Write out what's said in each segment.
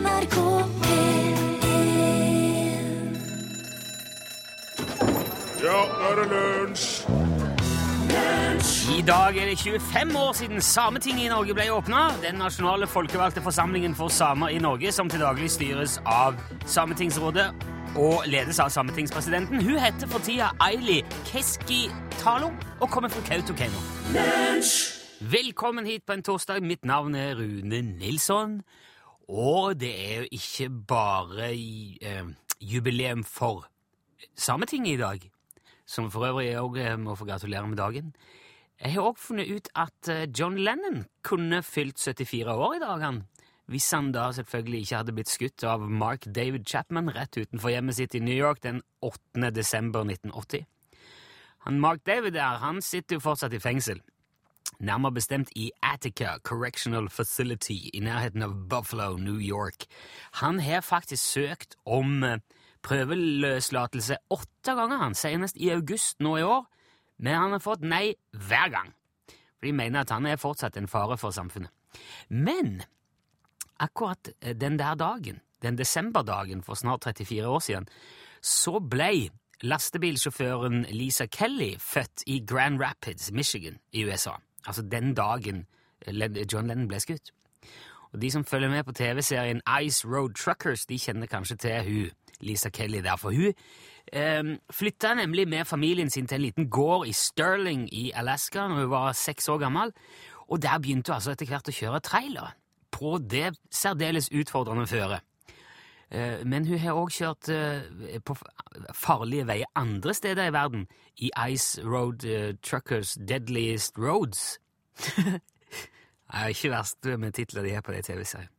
NRK P1 Ja, nå er det lunsj! I dag er det 25 år siden Sametinget i Norge ble åpna. Den nasjonale folkevalgte forsamlingen for samer i Norge, som til daglig styres av Sametingsrådet og ledes av sametingspresidenten. Hun heter for tida Aili Keskitalo og kommer fra Kautokeino. Velkommen hit på en torsdag. Mitt navn er Rune Nilsson. Og det er jo ikke bare eh, jubileum for Sametinget i dag, som for øvrig jeg også må få gratulere med dagen. Jeg har også funnet ut at eh, John Lennon kunne fylt 74 år i dag, han. Hvis han da selvfølgelig ikke hadde blitt skutt av Mark David Chapman rett utenfor hjemmet sitt i New York den 8. desember 1980. Han Mark David der, han sitter jo fortsatt i fengsel. Nærmere bestemt i Attica Correctional Facility i nærheten av Buffalo, New York. Han har faktisk søkt om eh, prøveløslatelse åtte ganger, han, senest i august nå i år, men han har fått nei hver gang. For de mener at han er fortsatt en fare for samfunnet. Men akkurat eh, den der dagen, den desemberdagen for snart 34 år siden, så ble lastebilsjåføren Lisa Kelly født i Grand Rapids, Michigan i USA. Altså den dagen John Lennon ble skutt. Og De som følger med på TV-serien Ice Road Truckers, de kjenner kanskje til hun, Lisa Kelly der. For hun eh, flytta nemlig med familien sin til en liten gård i Sterling i Alaska når hun var seks år gammel. Og der begynte hun altså etter hvert å kjøre trailer på det særdeles utfordrende føret. Eh, Men hun har òg kjørt eh, på farlige veier andre steder i verden, i Ice Road eh, Truckers Deadliest Roads. Det er ikke verst med titler de har på det TV-seriene.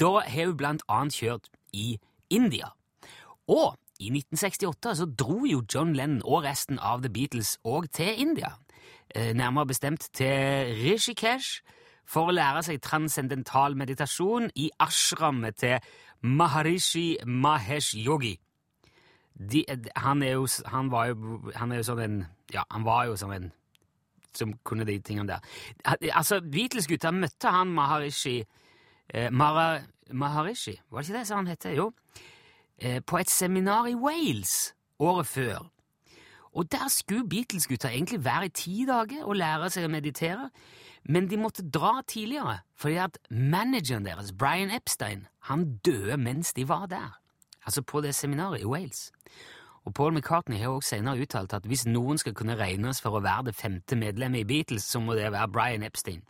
Da har hun blant annet kjørt i India. Og i 1968 så dro jo John Lennon og resten av The Beatles òg til India. Nærmere bestemt til Rishikesh for å lære seg transcendental meditasjon i ashrammet til Maharishi Mahesh Yogi. De, han, er jo, han jo Han er jo sånn en Ja, han var jo sånn en som kunne de tingene der. Altså, Beatles-gutta møtte han Maharishi eh, Mara, Maharishi, var det ikke det som han het? Jo. Eh, på et seminar i Wales året før. Og der skulle Beatles-gutta egentlig være i ti dager og lære seg å meditere, men de måtte dra tidligere, fordi at manageren deres, Brian Epstein, han døde mens de var der. Altså på det seminaret i Wales. Og Paul McCartney har også senere uttalt at hvis noen skal kunne regnes for å være det femte medlemmet i Beatles, så må det være Brian Epstein.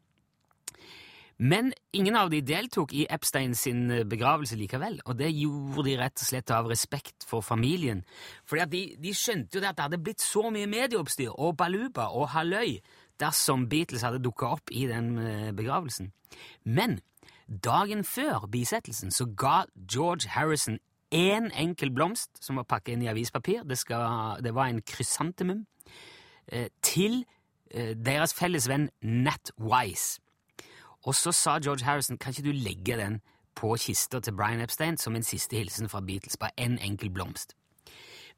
Men ingen av de deltok i Epstein sin eh, begravelse likevel, og det gjorde de rett og slett av respekt for familien. At de, de skjønte jo at det hadde blitt så mye medieoppstyr og baluba og halløy dersom Beatles hadde dukka opp i den eh, begravelsen. Men dagen før bisettelsen så ga George Harrison én enkel blomst som var pakket inn i avispapir, det, skal, det var en krysantemum, eh, til eh, deres felles venn Nat Wise. Og så sa George Harrison kan ikke du legge den på kista til Brian Epstein som en siste hilsen fra Beatles, bare en enkel blomst.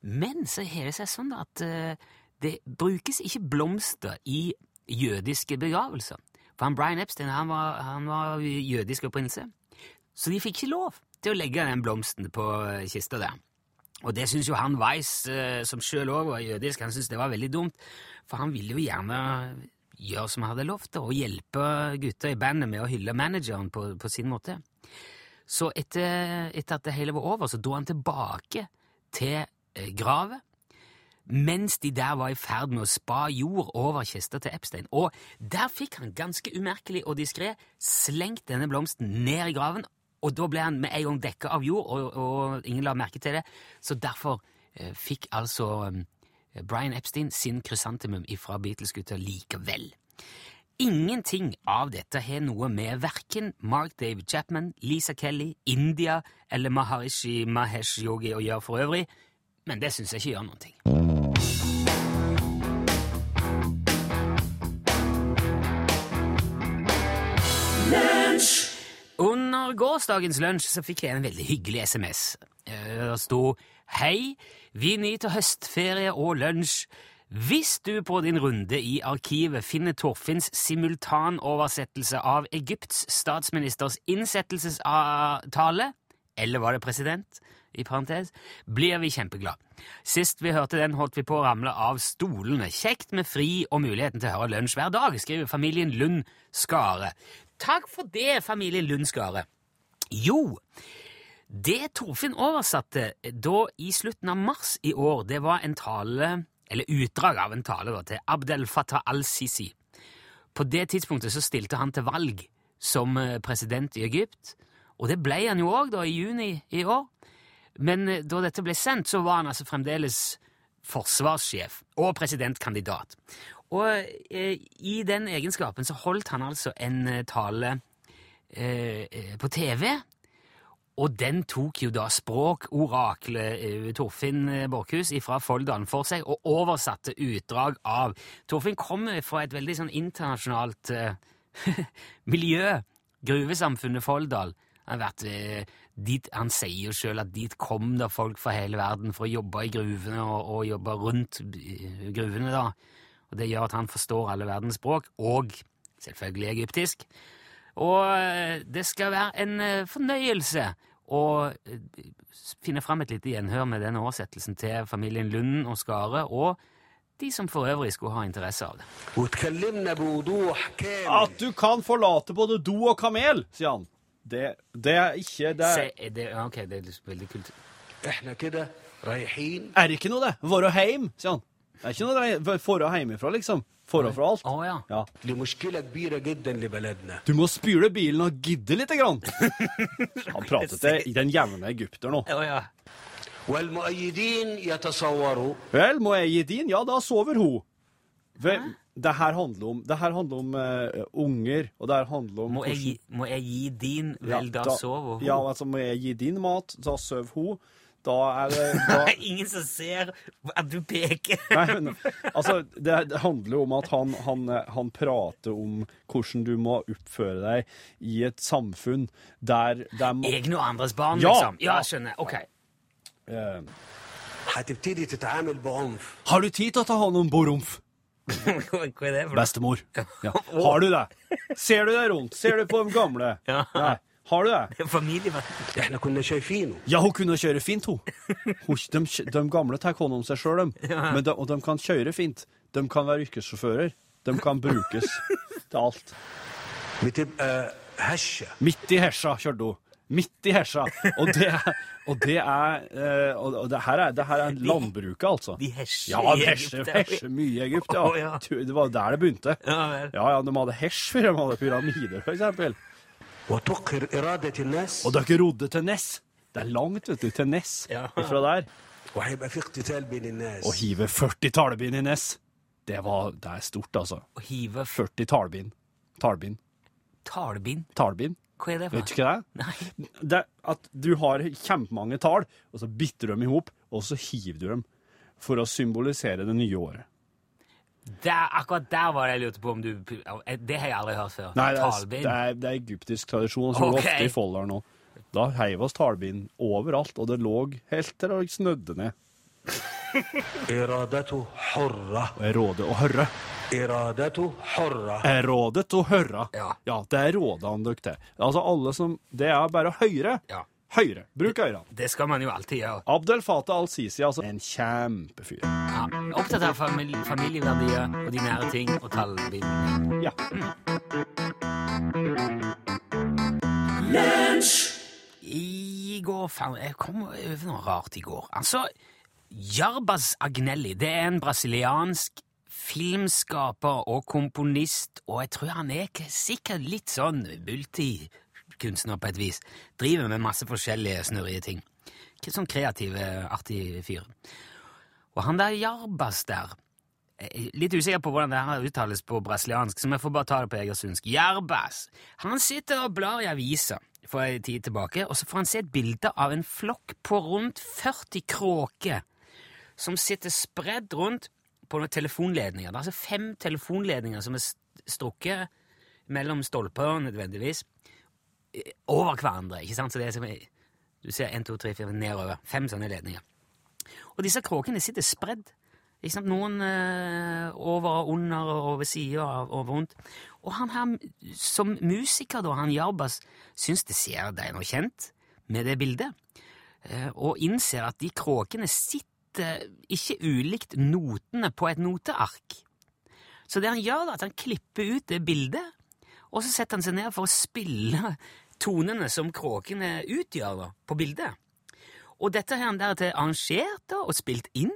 Men så har det seg sånn at eh, det brukes ikke blomster i jødiske begravelser. For han Brian Epstein han var, han var jødisk opprinnelse, så de fikk ikke lov til å legge den blomsten på eh, kista der. Og det syns jo han Weiss, eh, som sjøl òg var jødisk, han syntes det var veldig dumt, for han ville jo gjerne gjøre som han hadde lovt, og hjelpe gutta i bandet med å hylle manageren på, på sin måte. Så etter, etter at det hele var over, så dro han tilbake til eh, gravet, mens de der var i ferd med å spa jord over kista til Epstein. Og der fikk han ganske umerkelig og diskré slengt denne blomsten ned i graven, og da ble han med en gang dekka av jord, og, og ingen la merke til det. Så derfor eh, fikk altså eh, Brian Epstein sin krysantemum ifra Beatles-gutta likevel. Ingenting av dette har noe med verken Mark David Chapman, Lisa Kelly, India eller Maharishi Mahesh Yogi å gjøre for øvrig, men det syns jeg ikke gjør noen Under gårsdagens lunsj så fikk jeg en veldig hyggelig SMS. Eh, Det sto Hei, vi nyter høstferie og lunsj. Hvis du på din runde i arkivet finner Torfinns simultanoversettelse av Egypts statsministers innsettelsestale, eller var det president, i parentes, blir vi kjempeglad. Sist vi hørte den, holdt vi på å ramle av stolene. Kjekt med fri og muligheten til å høre lunsj hver dag, skriver familien Lund Skare. Takk for det, familien Lund Skare. Jo, det Torfinn oversatte da i slutten av mars i år, det var en tale, eller utdrag av en tale, da, til Abdel Fattah al-Sisi. På det tidspunktet så stilte han til valg som eh, president i Egypt, og det ble han jo òg i juni i år. Men eh, da dette ble sendt, så var han altså fremdeles forsvarssjef og presidentkandidat. Og eh, i den egenskapen så holdt han altså en eh, tale eh, eh, på TV, og den tok jo da språkoraklet eh, Torfinn Borchhus fra Folldalen for seg, og oversatte utdrag av Torfinn kommer fra et veldig sånn internasjonalt miljø. Gruvesamfunnet Folldal. Han, vet, eh, dit, han sier jo sjøl at dit kom det folk fra hele verden for å jobbe i gruvene og, og jobbe rundt eh, gruvene. da. Og Det gjør at han forstår alle verdens språk, og selvfølgelig egyptisk. Og eh, det skal være en fornøyelse å finne fram et lite gjenhør med denne oversettelsen til familien Lunden og Skare. og de som for øvrig skulle ha interesse av det. At du kan forlate både do og kamel, sier han. Det, det er ikke det er... Se, det, OK, det er liksom veldig kult. Er det ikke noe, det? Være heim, sier han. Det er ikke noe Fara hjemmefra, liksom. Fara fra alt. Oh, ja. Ja. Du må spyle bilen og gidde lite grann. han pratet det I den jevne egypter nå. Oh, ja. Vel, mu'ayyidin, ja, da sover hun. Vel, mu'ayyidin, ja, da sover hun det her handler om, her handler om uh, unger, og det her handler om må jeg, hvordan, må jeg gi din? Vel, ja, da, da sover hun. Ja, altså, må jeg gi din mat? Da sover hun. Da er det da... Ingen som ser at du peker! Nei, men, altså, det, det, handler jo om at han, han, eh, han, prater om hvordan du må oppføre deg i et samfunn der, der må... Egne og andres barn, ja, liksom? Ja, skjønner. OK. Uh, har du tid til å ta hånd om Borumf? Hva er det for Bestemor. Ja. Har du det? Ser du deg rundt? Ser du på de gamle? Ja. Har du det? Familievenn. Ja, hun kunne kjøre fint, hun. De, de gamle tar hånd om seg sjøl, de. Og de kan kjøre fint. De kan være yrkessjåfører. De kan brukes til alt. Midt i hesja kjørte hun. Midt i hesja. Og det, og det er eh, Og og det her er, det her er landbruket, altså. De hesjer Ja, i de Egypt, hesjer, ja. hesjer mye i Egypt, ja. Å, ja. Tu- Det var der det begynte. Ja vel. Ja, ja, de hadde hesj før de hadde pyramider, for eksempel. وتقهر إرادة الناس Og dere rodde til Ness. Det er langt, vet du, til Ness Ja. ifra der. وهيبقى في اقتتال بين الناس Å hive 40 talbind i Ness, det, var, det er stort, altså. Å hive 40 talbind. Talbind. talbind. Talbind. Hva er det for? Vet du ikke det? Det at du har kjempemange tall, og så bytter du dem i hop, og så hiver du dem. For å symbolisere det nye året. Der, akkurat der var det jeg lurte på om du Det har jeg aldri hørt før. Nei, det er, det er, det er egyptisk tradisjon som okay. ofte i folder nå. Da heiv oss talbind overalt, og det lå helt til det snødde ned. Jeg råder å høre. Iradatu. Rådet å høre. Ja. ja, det er rådet han dere til. Altså alle som Det er bare høyre. Ja. Høyre. Bruk ørene. Det skal man jo alltid gjøre. Abdel Fatah al-Sisi, altså. En kjempefyr. Ja, Opptatt av famil familieverdier og de nære ting og tallbinding. Ja. I går faen, Jeg kom over noe rart i går. Altså, Jarbas Agnelli det er en brasiliansk filmskaper og komponist, og jeg tror han er sikkert litt sånn multikunstner på et vis. Driver med masse forskjellige snurrige ting. Ikke sånn kreativ, artig fyr. Og han der Jarbas der er Litt usikker på hvordan det her uttales på brasiliansk, så vi får bare ta det på egersundsk. Jarbas. Han sitter og blar i avisa for en tid tilbake, og så får han se et bilde av en flokk på rundt 40 kråker som sitter spredd rundt på noen telefonledninger. Det er altså fem telefonledninger som er strukket mellom stolper, nødvendigvis, over hverandre. ikke sant? Så det er som, Du ser 1, 2, 3, 4 nedover. Fem sånne ledninger. Og disse kråkene sitter spredd Ikke sant? Noen eh, over og under og over sida og rundt. Og han her, som musiker, da, han Jarbas, syns det ser er noe kjent med det bildet, eh, og innser at de kråkene sitter ikke ulikt notene på et noteark. Så det han gjør, da, at han klipper ut det bildet, og så setter han seg ned for å spille tonene som kråkene utgjør på bildet. Og dette har han deretter arrangert og spilt inn,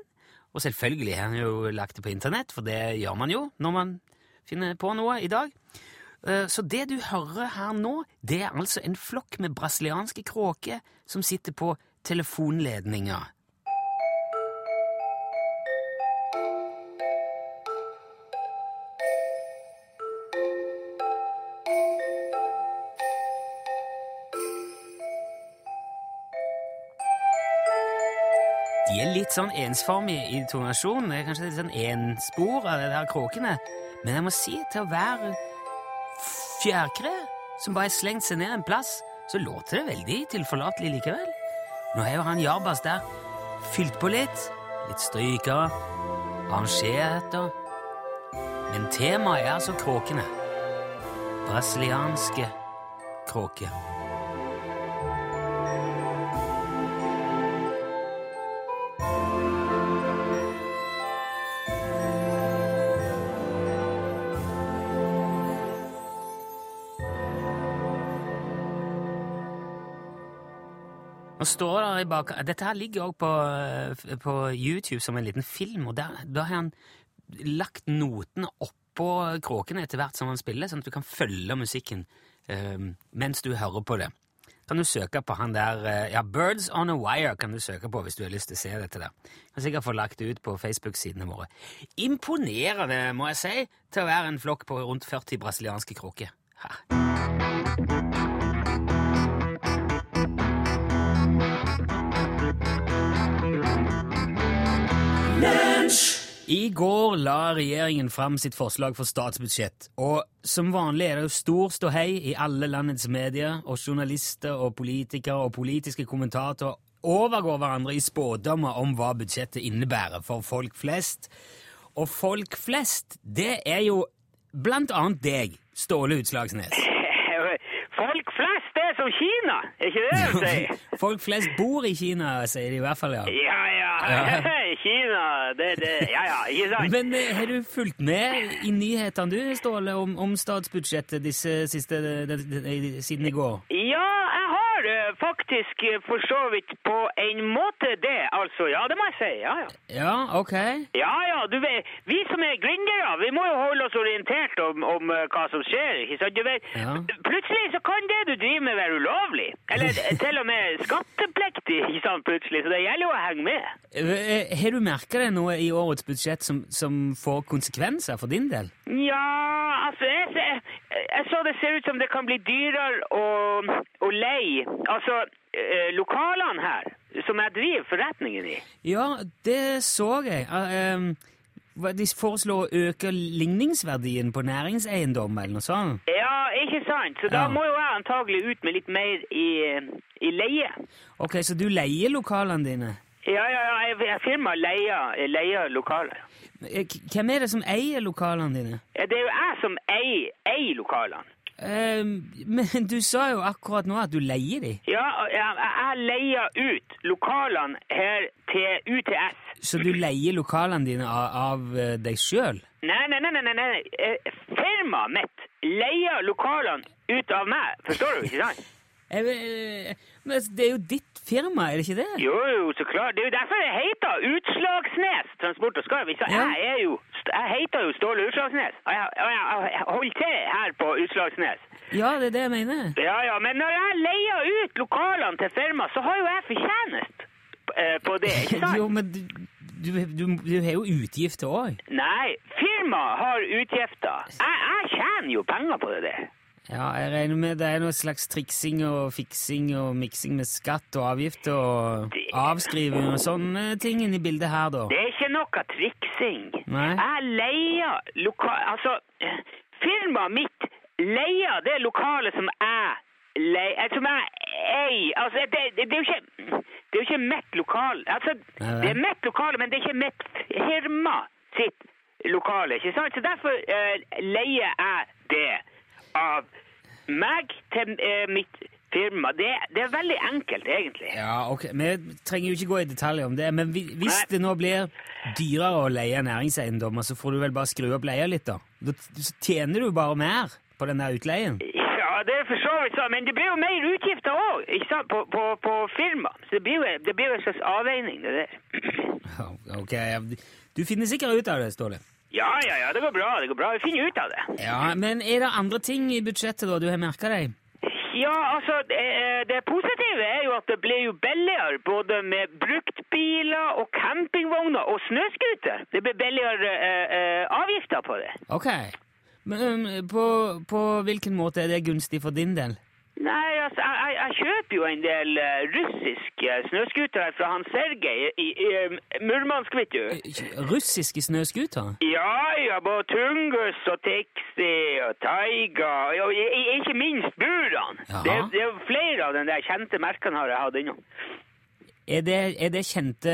og selvfølgelig har han jo lagt det på internett, for det gjør man jo når man finner på noe i dag. Eh, Så det du hører her nå, det er altså en flokk med brasilianske kråker som sitter på telefonledninger. Sånn ensformig i tonasjonen. Det er kanskje litt sånn enspor av de der kråkene. Men jeg må si til å være fjærkre som bare har slengt seg ned en plass, så låter det veldig tilforlatelig likevel. Nå har jo han Jarbas der fylt på litt, litt strykere, arrangert og Men temaet er altså kråkene. Brasilianske kråker. Står der i bak... Dette her ligger også på, eh, på YouTube som en liten film, og da har han lagt notene oppå kråkene etter hvert som han spiller, sånn at du kan følge musikken eh, mens du hører på det. Kan du søke på han der eh, Ja, Birds on a Wire kan du søke på hvis du har lyst til å se dette der. Kan sikkert få lagt det ut på Facebook-sidene våre. Imponerende, må jeg si, til å være en flokk på rundt 40 brasilianske kråker. Ha. I går la regjeringen fram sitt forslag for statsbudsjett, og som vanlig er det jo stor ståhei i alle landets medier, og journalister og politikere og politiske kommentatorer overgår hverandre i spådommer om hva budsjettet innebærer for folk flest. Og folk flest, det er jo blant annet deg, Ståle Utslagsnes. Som Kina, er ikke det du sier? Folk flest bor i Kina, sier de i hvert fall, ja. Ja, ja. Kina, det, det Ja, ja, ikke sant? Men eh, har du fulgt med i nyhetene du, Ståle, om, om statsbudsjettet disse siste, de, de, de, siden i går? Ja, jeg faktisk eh, for så vidt på en måte det, altså. Ja, det må jeg si. Ja, ja. Ja, ok. Ja, ja, du vet, vi som er gründere, vi må jo holde oss orientert om, om eh, hva som skjer, ikke sant? Du vet, Ja. plutselig så kan det du driver med være ulovlig. Eller eh, til og med skattepliktig, ikke sant, plutselig. Så det gjelder jo å henge med. Eh, Har du merka det noe i årets budsjett som, som får konsekvenser for din del? Ja, altså, jeg, jeg, jeg så det ser ut som det kan bli dyrere å, å leie. Altså, eh, lokalene her, som jeg driver forretningen i. Ja, det så jeg. Eh, hva- De foreslår å øke ligningsverdien på næringseiendom eller noe sånt. Ja, ikke sant? Så da Ja. må jo jeg antagelig ut med litt mer i, i leie. Ok, Så du leier lokalene dine? Ja, ja, ja, jeg, firmaet firma leier, leier lokaler. Eh, Hvem er det som eier lokalene dine? Det er jo jeg som eier, eier lokalene. Eh, men du sa jo akkurat nå at du leier de. Ja, jeg, leier ut lokalene her til UTS. Så du leier lokalene dine av, eh, deg sjøl? Nei, nei, nei, nei, nei. Eh, Firmaet mitt leier lokalene ut av meg. Forstår du, ikke sant? Men det er jo ditt firma, er det ikke det? Jo, jo, så klart. Det er jo derfor det heter Utslagsnes Transport og Skarv. Ja. jeg er jo Jeg heter jo Ståle Utslagsnes. Og jeg, jeg, jeg holder til her på Utslagsnes. Ja, det er det jeg mener. Ja, ja, men når jeg leier ut lokalene til firma, så har jo jeg fortjenest eh, på det, ikke sant? Jo, men du, du, du, du har jo utgifter òg. Nei, firma har utgifter. Jeg, jeg tjener jo penger på det der. Ja, jeg regner med det er noe slags triksing og fiksing og miksing med skatt og avgifter og avskriving og sånne ting inni bildet her, da. Det er ikke noe triksing. Nei. Jeg leier lokal... Altså, eh, firmaet mitt leier det lokalet som jeg leier Som jeg eier. Altså, det, det, det er jo ikke det er jo ikke mitt lokal. Altså, det er mitt lokale, men det er ikke mitt firma sitt lokale, ikke sant? Så derfor uh, leier jeg det av meg til eh, mitt firma. Det, det er veldig enkelt, egentlig. Ja, ok. Vi trenger jo ikke gå i detaljer om det, men vi- hvis Nei. det nå blir dyrere å leie næringseiendommer, så får du vel bare skru opp leia litt, da. Da tjener du bare mer på den der utleien. Ja, det er for så vidt sånn, men det blir jo mer utgifter òg, ikke sant, på, på, på firma. Så det blir jo det blir jo en slags avveining, det der. Ok. Du finner sikkert ut av det, Ståle. Ja, ja, ja, det går bra, det går bra. Vi finner ut av det. Ja, Men er det andre ting i budsjettet da du har merka deg? Ja, altså, det, det positive er jo at det blir jo billigere både med bruktbiler og campingvogner og snøscooter. Det blir billigere eh, eh, avgifter på det. Ok. Men um, på, på hvilken måte er det gunstig for din del? Nei, altså, jeg, jeg, kjøper jo en del uh, russiske snøscootere fra han Sergej i, i um, Murmansk, vet du. Russiske snøscootere? Ja, ja, både Tungus og Tixi og Taiga, og ikke minst Buran. Det, det er flere av de der kjente merkene har jeg hatt innom. Er det, er det kjente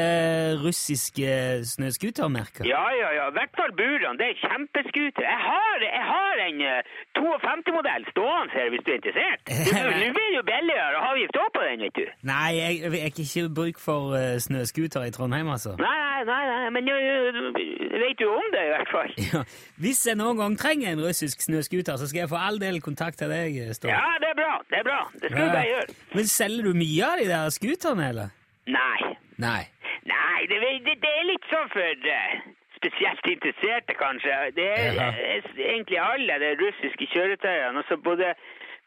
russiske snøscootermerker? Ja, ja, ja. I hvert fall Buran. Det er kjempeskuter. Jeg har, jeg har en uh, 52-modell stående her, hvis du er interessert. Nå blir det jo billigere avgift også på den, vet du. Nei, jeg, jeg har ikke bruk for uh, snøscooter i Trondheim, altså. Nei, nei, nei, men jeg vet jo om det i hvert fall. Ja, hvis jeg noen gang trenger en russisk snøscooter, så skal jeg for all del kontakte deg, Ståle. Ja, det er bra. Det er bra. Det skal du bare gjøre. Men selger du mye av de der scooterne, eller? Nei. Nei. Nei, det, det, det er litt sånn for eh, spesielt interesserte, kanskje. Det er Jaha. eh, egentlig alle de russiske kjøretøyene. Altså både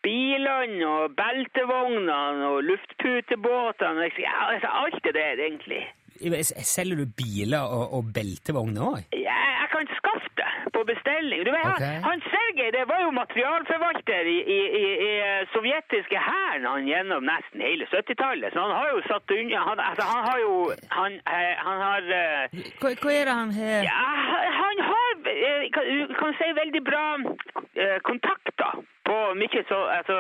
bilene og beltevognene og luftputebåtene. Ja, altså alt det der, egentlig. Selger du biler og, og beltevogner òg? Ja, jeg kan skaffe på bestilling. Du vet, okay. han, han Sergej det var jo materialforvalter i, i, i, i eh, sovjetiske hæren gjennom nesten hele 70-tallet. Så han har jo satt unna Han, altså, han har jo Han, eh, han har eh, Hva, hva er det han har Ja, han har kan, kan si veldig bra kontakter på mye så altså,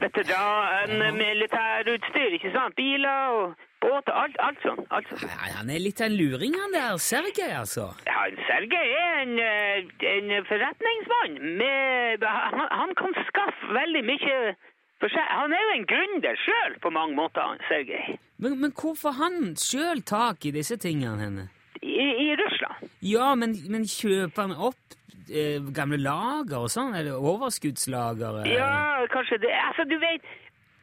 veteran, militærutstyr, ikke sant? Biler og båter, alt, alt sånn. Alt sånn. Nei, Han er litt av en luring, han der Sergej, altså. Ja, Sergej er en, eh, en forretningsmann. Med, han, han kan skaffe veldig mye for seg. Han er jo en gründer sjøl på mange måter, Sergej. Men, men hvor får han sjøl tak i disse tingene henne? I, I Russland. Ja, men, men kjøper han opp eh, gamle lager og sånn? Eller overskuddslager? Eller? Ja, kanskje det. Altså, du vet,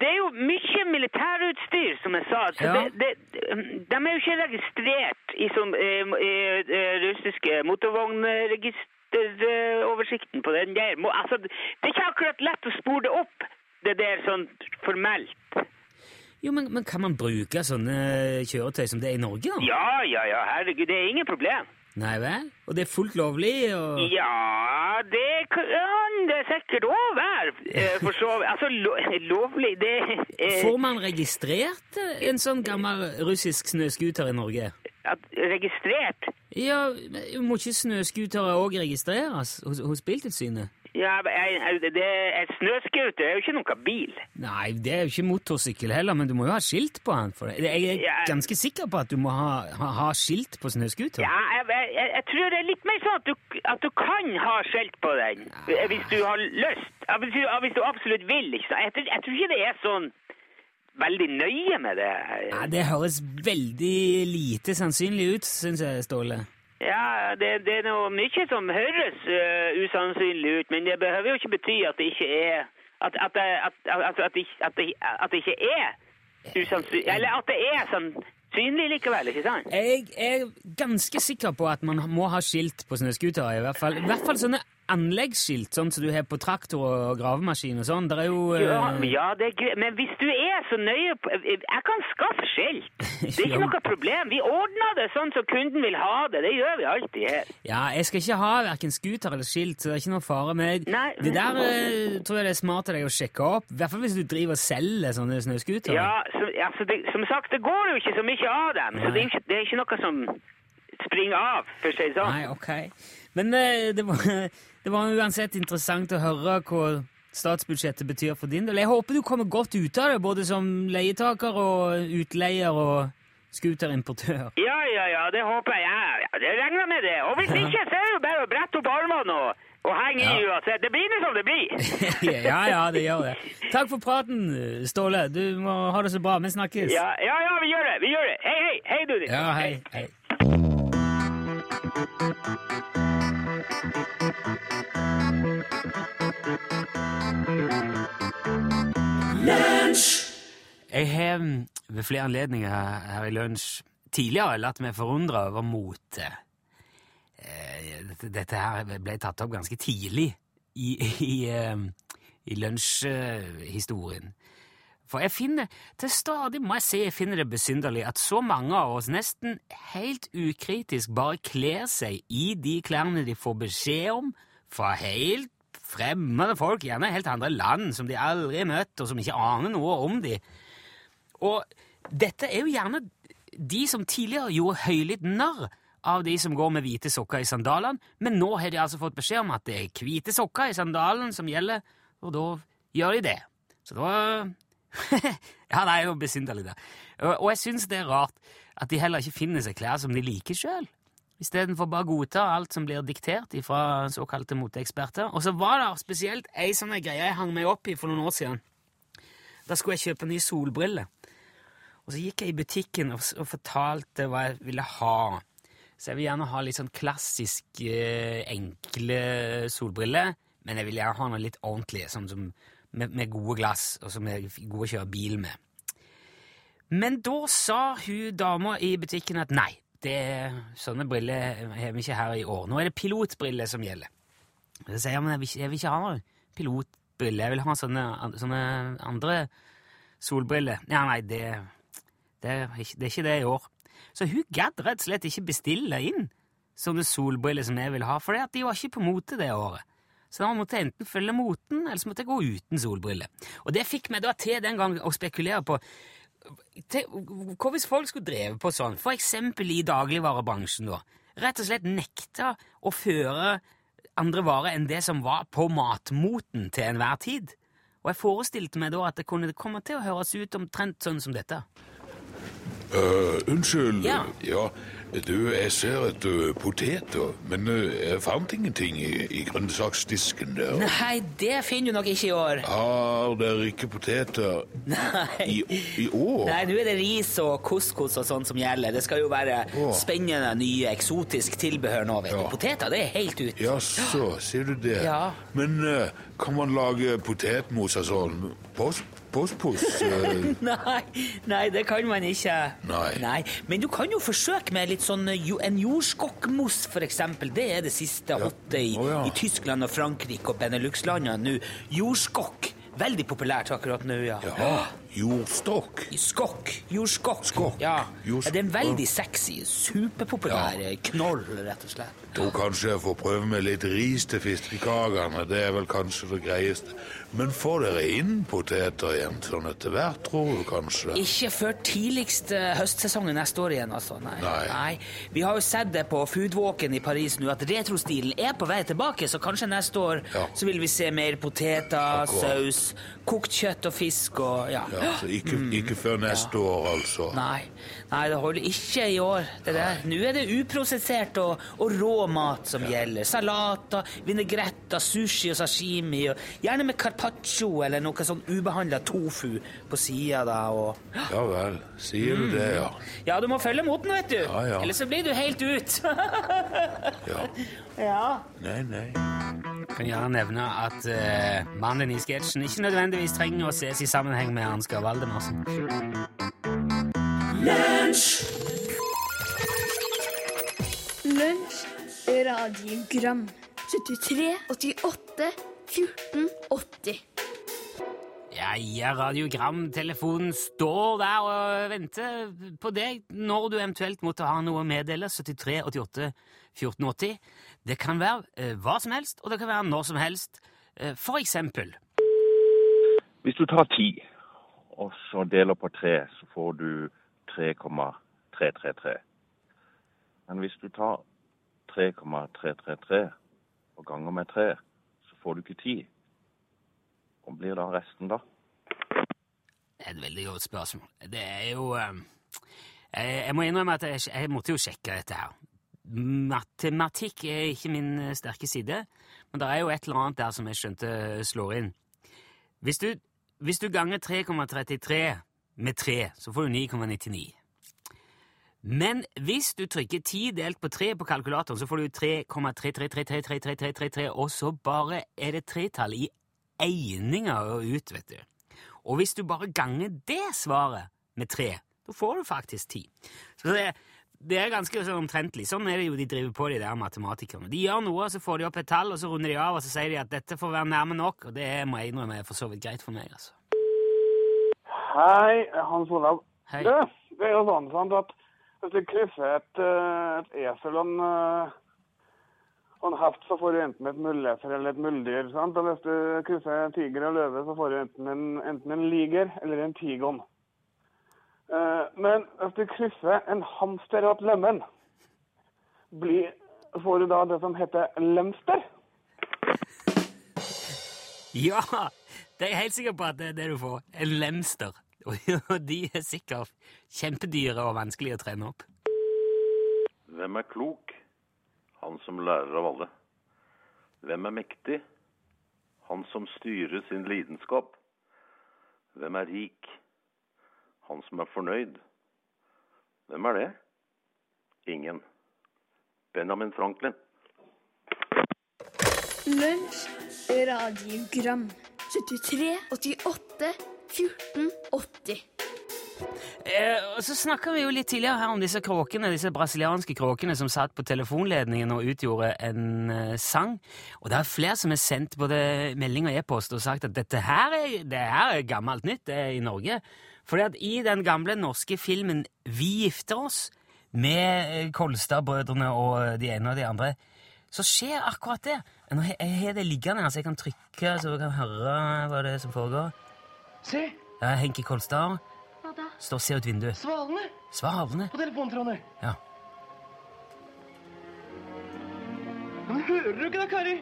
det er jo mye militærutstyr, som jeg sa. Så Ja. det, det, de er jo ikke registrert i, som, eh, i, eh, russiske motorvognregisteroversikten på den der. Altså, det er ikke akkurat lett å spore det opp, det der sånn formelt. Jo, men, men kan man bruke sånne kjøretøy som det er i Norge, da? Ja, ja, ja, herregud, det er ingen problem. Nei vel? Og det er fullt lovlig? Og... Ja, det kan det sikkert òg være, eh, for så. Altså, lo, lovlig, det eh, Får man registrert eh, en sånn gammel russisk snøscooter i Norge? at, Registrert? Ja, må ikke snøscootere òg registreres hos, hos Biltilsynet? Ja, det er snøscooter, det er jo ikke noe bil. Nei, det er jo ikke motorsykkel heller, men du må jo ha skilt på den. Jeg er Ja. ganske sikker på at du må ha, ha, ha skilt på snøscooter. Ja, jeg, jeg, jeg tror det er litt mer sånn at du, at du kan ha skilt på den, hvis du har lyst. Ja, Hvis du, hvis du absolutt vil, ikke sant? Jeg, tror- jeg tror ikke det er sånn veldig nøye med det. Nei, det høres veldig lite sannsynlig ut, syns jeg, Ståle. Ja, det, det er noe mye som høres uh, usannsynlig ut, men det behøver jo ikke bety at det ikke er at, at, at, at, det, det ikke er usannsynlig Eller at det er sannsynlig likevel, ikke sant? Jeg er ganske sikker på at man må ha skilt på snøscootere, i hvert fall. I hvert fall sånne anleggsskilt, sånn som du har på traktor og gravemaskin og sånn. Det er jo eh, Ja, men ja, det er greit. Men hvis du er så nøye på Jeg kan skaffe skilt. Det er ikke noe problem. Vi ordner det sånn som kunden vil ha det. Det gjør vi alltid her. Ja, jeg skal ikke ha hverken scooter eller skilt, så det er ikke noe fare. Men Nei. det der eh, tror jeg det er smart av deg å sjekke opp. I hvert fall hvis du driver og selger sånne snøscootere. Ja, så, altså det, Som sagt, det går jo ikke så mye av dem. Så det er, ikke, det er ikke noe som springer av, for å si det sånn. Nei, ok. Men eh, det, var, det var uansett interessant å høre hva statsbudsjettet betyr for din del. Jeg håper du kommer godt ut av det, både som leietaker og utleier og scooterimportør. Ja, ja, ja, det håper jeg. Ja, ja, det regner med det. Og hvis ikke, så er det jo bare å brette opp armene og, og henge i uansett. Det blir nå som det blir. ja, ja, det gjør det. Takk for praten, Ståle. Du må ha det så bra. Vi snakkes. Ja, ja, ja, vi gjør det. Vi gjør det. Hei, hei. Hei, du. Ja, hei. hei. Jeg har mm, ved flere anledninger her i lunsj tidligere latt meg forundre over mote. Eh, dette- her ble tatt opp ganske tidlig i, i, eh, i lunsjhistorien. For jeg finner til stadig må jeg si jeg finner det besynderlig at så mange av oss nesten helt ukritisk bare kler seg i de klærne de får beskjed om fra helt fremmede folk, gjerne helt andre land, som de aldri har møtt, og som ikke aner noe om de. Og dette er jo gjerne de som tidligere gjorde høylytt narr av de som går med hvite sokker i sandalene, men nå har de altså fått beskjed om at det er hvite sokker i sandalen som gjelder, og da gjør de det. Så da Ja, det er jo besynderlig, det. Og, jeg syns det er rart at de heller ikke finner seg klær som de liker sjøl. Istedenfor bare godta alt som blir diktert fra såkalte moteeksperter. Og så var det spesielt ei sånn greie jeg hang meg opp i for noen år siden. Da skulle jeg kjøpe nye solbriller. Og så gikk jeg i butikken og, og fortalte hva jeg ville ha. Så jeg vil gjerne ha litt sånn klassisk, eh, enkle solbriller, men jeg vil gjerne ha noe litt ordentlig, sånn som med, med gode glass, og som er gode å kjøre bil med. Men da sa hun dama i butikken at nei, det, sånne briller har vi ikke her i år. Nå er det pilotbriller som gjelder. Så sier jeg men jeg vil, jeg vil ikke ha noe pilotbriller, jeg vil ha sånne, sånne andre solbriller. Ja, nei, det, det, er ikke, det er ikke det i år. Så hun gadd rett og slett ikke bestille inn sånne solbriller som jeg vil ha, for de var ikke på mote det året. Så da måtte jeg enten følge moten, eller så måtte jeg gå uten solbriller. Og det fikk meg da til den gang å spekulere på hva hvis folk skulle drevet på sånn, for eksempel i dagligvarebransjen da, rett og slett nekta å føre andre varer enn det som var på matmoten til enhver tid? Og jeg forestilte meg da at det kunne komme til å høres ut omtrent sånn som dette. Øh, unnskyld. Ja. ja. Du, jeg ser etter poteter, men øh, jeg fant ingenting i, i grønnsaksdisken der. Nei, det finner du nok ikke i år. Har dere ikke poteter Nei. i, i år? Nei, nå er det ris og couscous og sånn som gjelder. Det skal jo være Åh. spennende, nye, eksotisk tilbehør nå, vet du. Ja. Poteter, det er helt ut. Ja, så, sier du det. Ja. Men uh, kan man lage potetmos av sånn pos, pos-pos? øh? Nei, nei, det kan man ikke. Nei. Men du kan jo forsøke med litt sånn eh, en jordskokkmos, eksempel. Det er det siste hotte i, oh, ja. i Tyskland og Frankrike og Benelux-landene nå. Jordskokk. Veldig populært akkurat nå, ja. Jaha, jordstokk. Skokk. Jordskokk. Skokk. Ja. Jordsk ja. Det er en veldig sexy, superpopulær ja. knoll, rett og slett. Tror kanskje jeg får prøve med litt ris til fiskekakene. Det er vel kanskje det greieste. Men får dere inn poteter igjen sånn etter hvert, tror du kanskje? Ikke før tidligst høstsesongen neste år igjen, altså. Nei. Nei. Vi har jo sett det på Foodwalken i Paris nå, at retrostilen er på vei tilbake, så kanskje neste år Ja. så vil vi se mer poteter, Akkurat. saus, kokt kjøtt og fisk og ja. Ja, så ikke, ikke før neste år, altså. Nei. Nei, det holder ikke i år. Det der. Nå er det uprosessert og, og rå mat som gjelder. Salater, vinegretter, sushi og sashimi. Og gjerne med carpaccio eller noe sånn ubehandla tofu på sida. da, og... Ja vel, sier du det, ja. Ja, du må følge moten, vet du. Ja, ja. Ellers så blir du helt ut. ja. ja. Nei, nei. Kan gjerne nevne at eh, mannen i sketsjen ikke nødvendigvis trenger å ses i sammenheng med Ansgar Valdemarsen. Lunsj, radiogram 73, 88, 14, 80 Ja, ja, radiogramtelefonen står der og venter på deg når du eventuelt måtte ha noe å meddele. 73 88 14 80. Det kan være eh, hva som helst, og det kan være når som helst. Eh, for eksempel Hvis du tar 10 og så deler på 3, så får du 3,333. Men hvis du tar 3,333 og ganger med 3, så får du ikke 10. Hvor blir da resten, da? Det er et veldig godt spørsmål. Det er jo eh, Jeg, jeg må innrømme at jeg, jeg måtte jo sjekke dette her. Matematikk er ikke min eh, sterke side, men det er jo et eller annet der som jeg skjønte slår inn. Hvis du, hvis du ganger 3,33 med 3, så får du 9,99. Men hvis du trykker 10 delt på 3 på kalkulatoren, så får du 3,333333333 og så bare er det tretall i eininger og ut, vet du. Og hvis du bare ganger det svaret med 3, da får du faktisk 10. Så det, det er ganske sånn omtrentlig. Sånn er det jo de driver på, de der matematikerne. De gjør noe, så får de opp et tall, og så runder de av, og så sier de at dette får være nærme nok, og det må jeg innrømme er for så vidt greit for meg, altså. Hei, Hans Olav. Hei. Du, det er jo sånn sant, at hvis du krysser et, eh, et esel og en, eh, en heft, så får du enten et mulleser eller et muldyr. sant? Og hvis du krysser en tiger og løve, så får du enten en, enten en liger eller en tigon. Eh, Men hvis du krysser en hamster og et lemen, får du da det som heter lemster. Ja! Det er jeg helt sikker på at det er det du får. En lemster. Og de er sikkert kjempedyre og vanskelig å trene opp. Hvem er klok? Han som lærer av alle. Hvem er mektig? Han som styrer sin lidenskap. Hvem er rik? Han som er fornøyd. Hvem er det? Ingen. Benjamin Franklin. Lunsj, radiogram 73, 88, 14, 80 Eh, og så snakka vi jo litt tidligere her om disse kråkene, disse brasilianske kråkene som satt på telefonledningen og utgjorde en eh, sang. Og det er flere som har sendt både melding og e-post og sagt at dette her er, det her er gammelt nytt det er i Norge. Fordi at i den gamle norske filmen Vi gifter oss, med eh, Kolstad-brødrene og de ene og de andre, så skjer akkurat det. Nå har jeg har det liggende her, så jeg kan trykke så du kan høre hva det er som foregår. Se, Det er Henki Kolstad. Hva da? Står og ser ut vinduet. svalene Svalene. på telefontrådene. Ja. Men hører du ikke da, Kari?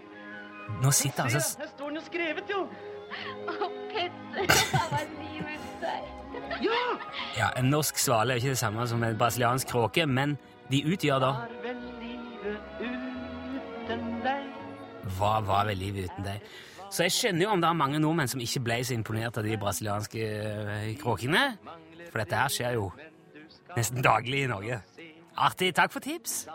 Nå sitter han altså her står den jo skrevet, jo. Ja! Ja, En norsk svale er ikke det samme som en brasiliansk kråke, men de utgjør da? Hva var vel livet uten deg? Så jeg skjønner jo om det er mange nordmenn som ikke ble så imponert av de brasilianske eh, kråkene. For dette her skjer jo nesten daglig i Norge. Artig. Takk for tips.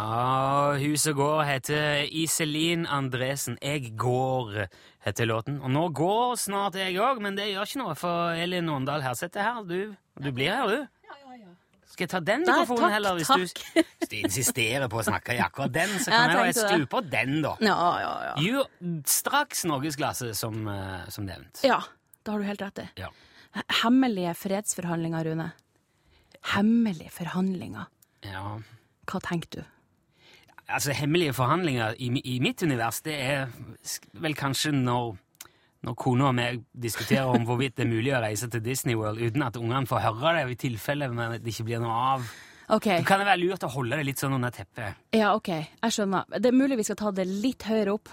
Ja, Huset går heter Iselin Andresen. Jeg går, heter låten. Og nå går snart jeg òg, men det gjør ikke noe, for Elin Åndal Herseth er her. Du, du blir her, du. Skal jeg ta den Nei, mikrofonen takk, heller? Hvis takk. du, hvis du insisterer på å snakke i akkurat den, så kan jeg jeg skru på den, da. Ja, ja, ja. Jo, straks norgesglasset, som, eh, som nevnt. Ja, det har du helt rett i. Ja. Hemmelige fredsforhandlinger, Rune. Hemmelige forhandlinger. ja. Hva tenker du? Altså, hemmelige forhandlinger i, i mitt univers, det er vel kanskje når, når kona og meg diskuterer om hvorvidt det er mulig å reise til Disney World uten at ungene får høre det, i tilfelle men det ikke blir noe av. Ok, Det kan være lurt å holde det litt sånn under teppet. ja, ok, jeg skjønner. Det er mulig vi skal ta det litt høyere opp.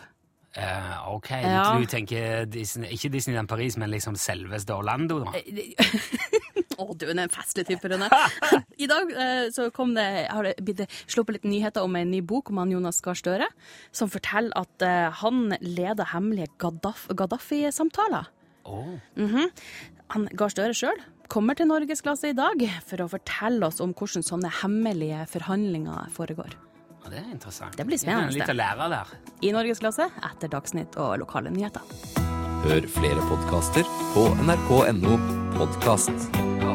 Uh, ok, Ja. du tenker Disney, ikke Disneyland Paris, men liksom selveste Orlando, da? Å, du er en festlig type, Rune. I dag eh, så kom det, har det blitt sluppet litt nyheter om en ny bok om han Jonas Gahr Støre, som forteller at eh, han leder hemmelige Gaddafi-samtaler. Åh. -hmm. Han Gahr Støre sjøl kommer til Norgesklasse i dag for å fortelle oss om hvordan sånne hemmelige forhandlinger foregår. Ja, det er interessant. Det blir spennende. Litt å lære der. I Norgesklasse etter Dagsnytt og lokale nyheter. Hør flere podkaster på nrk.no podkast.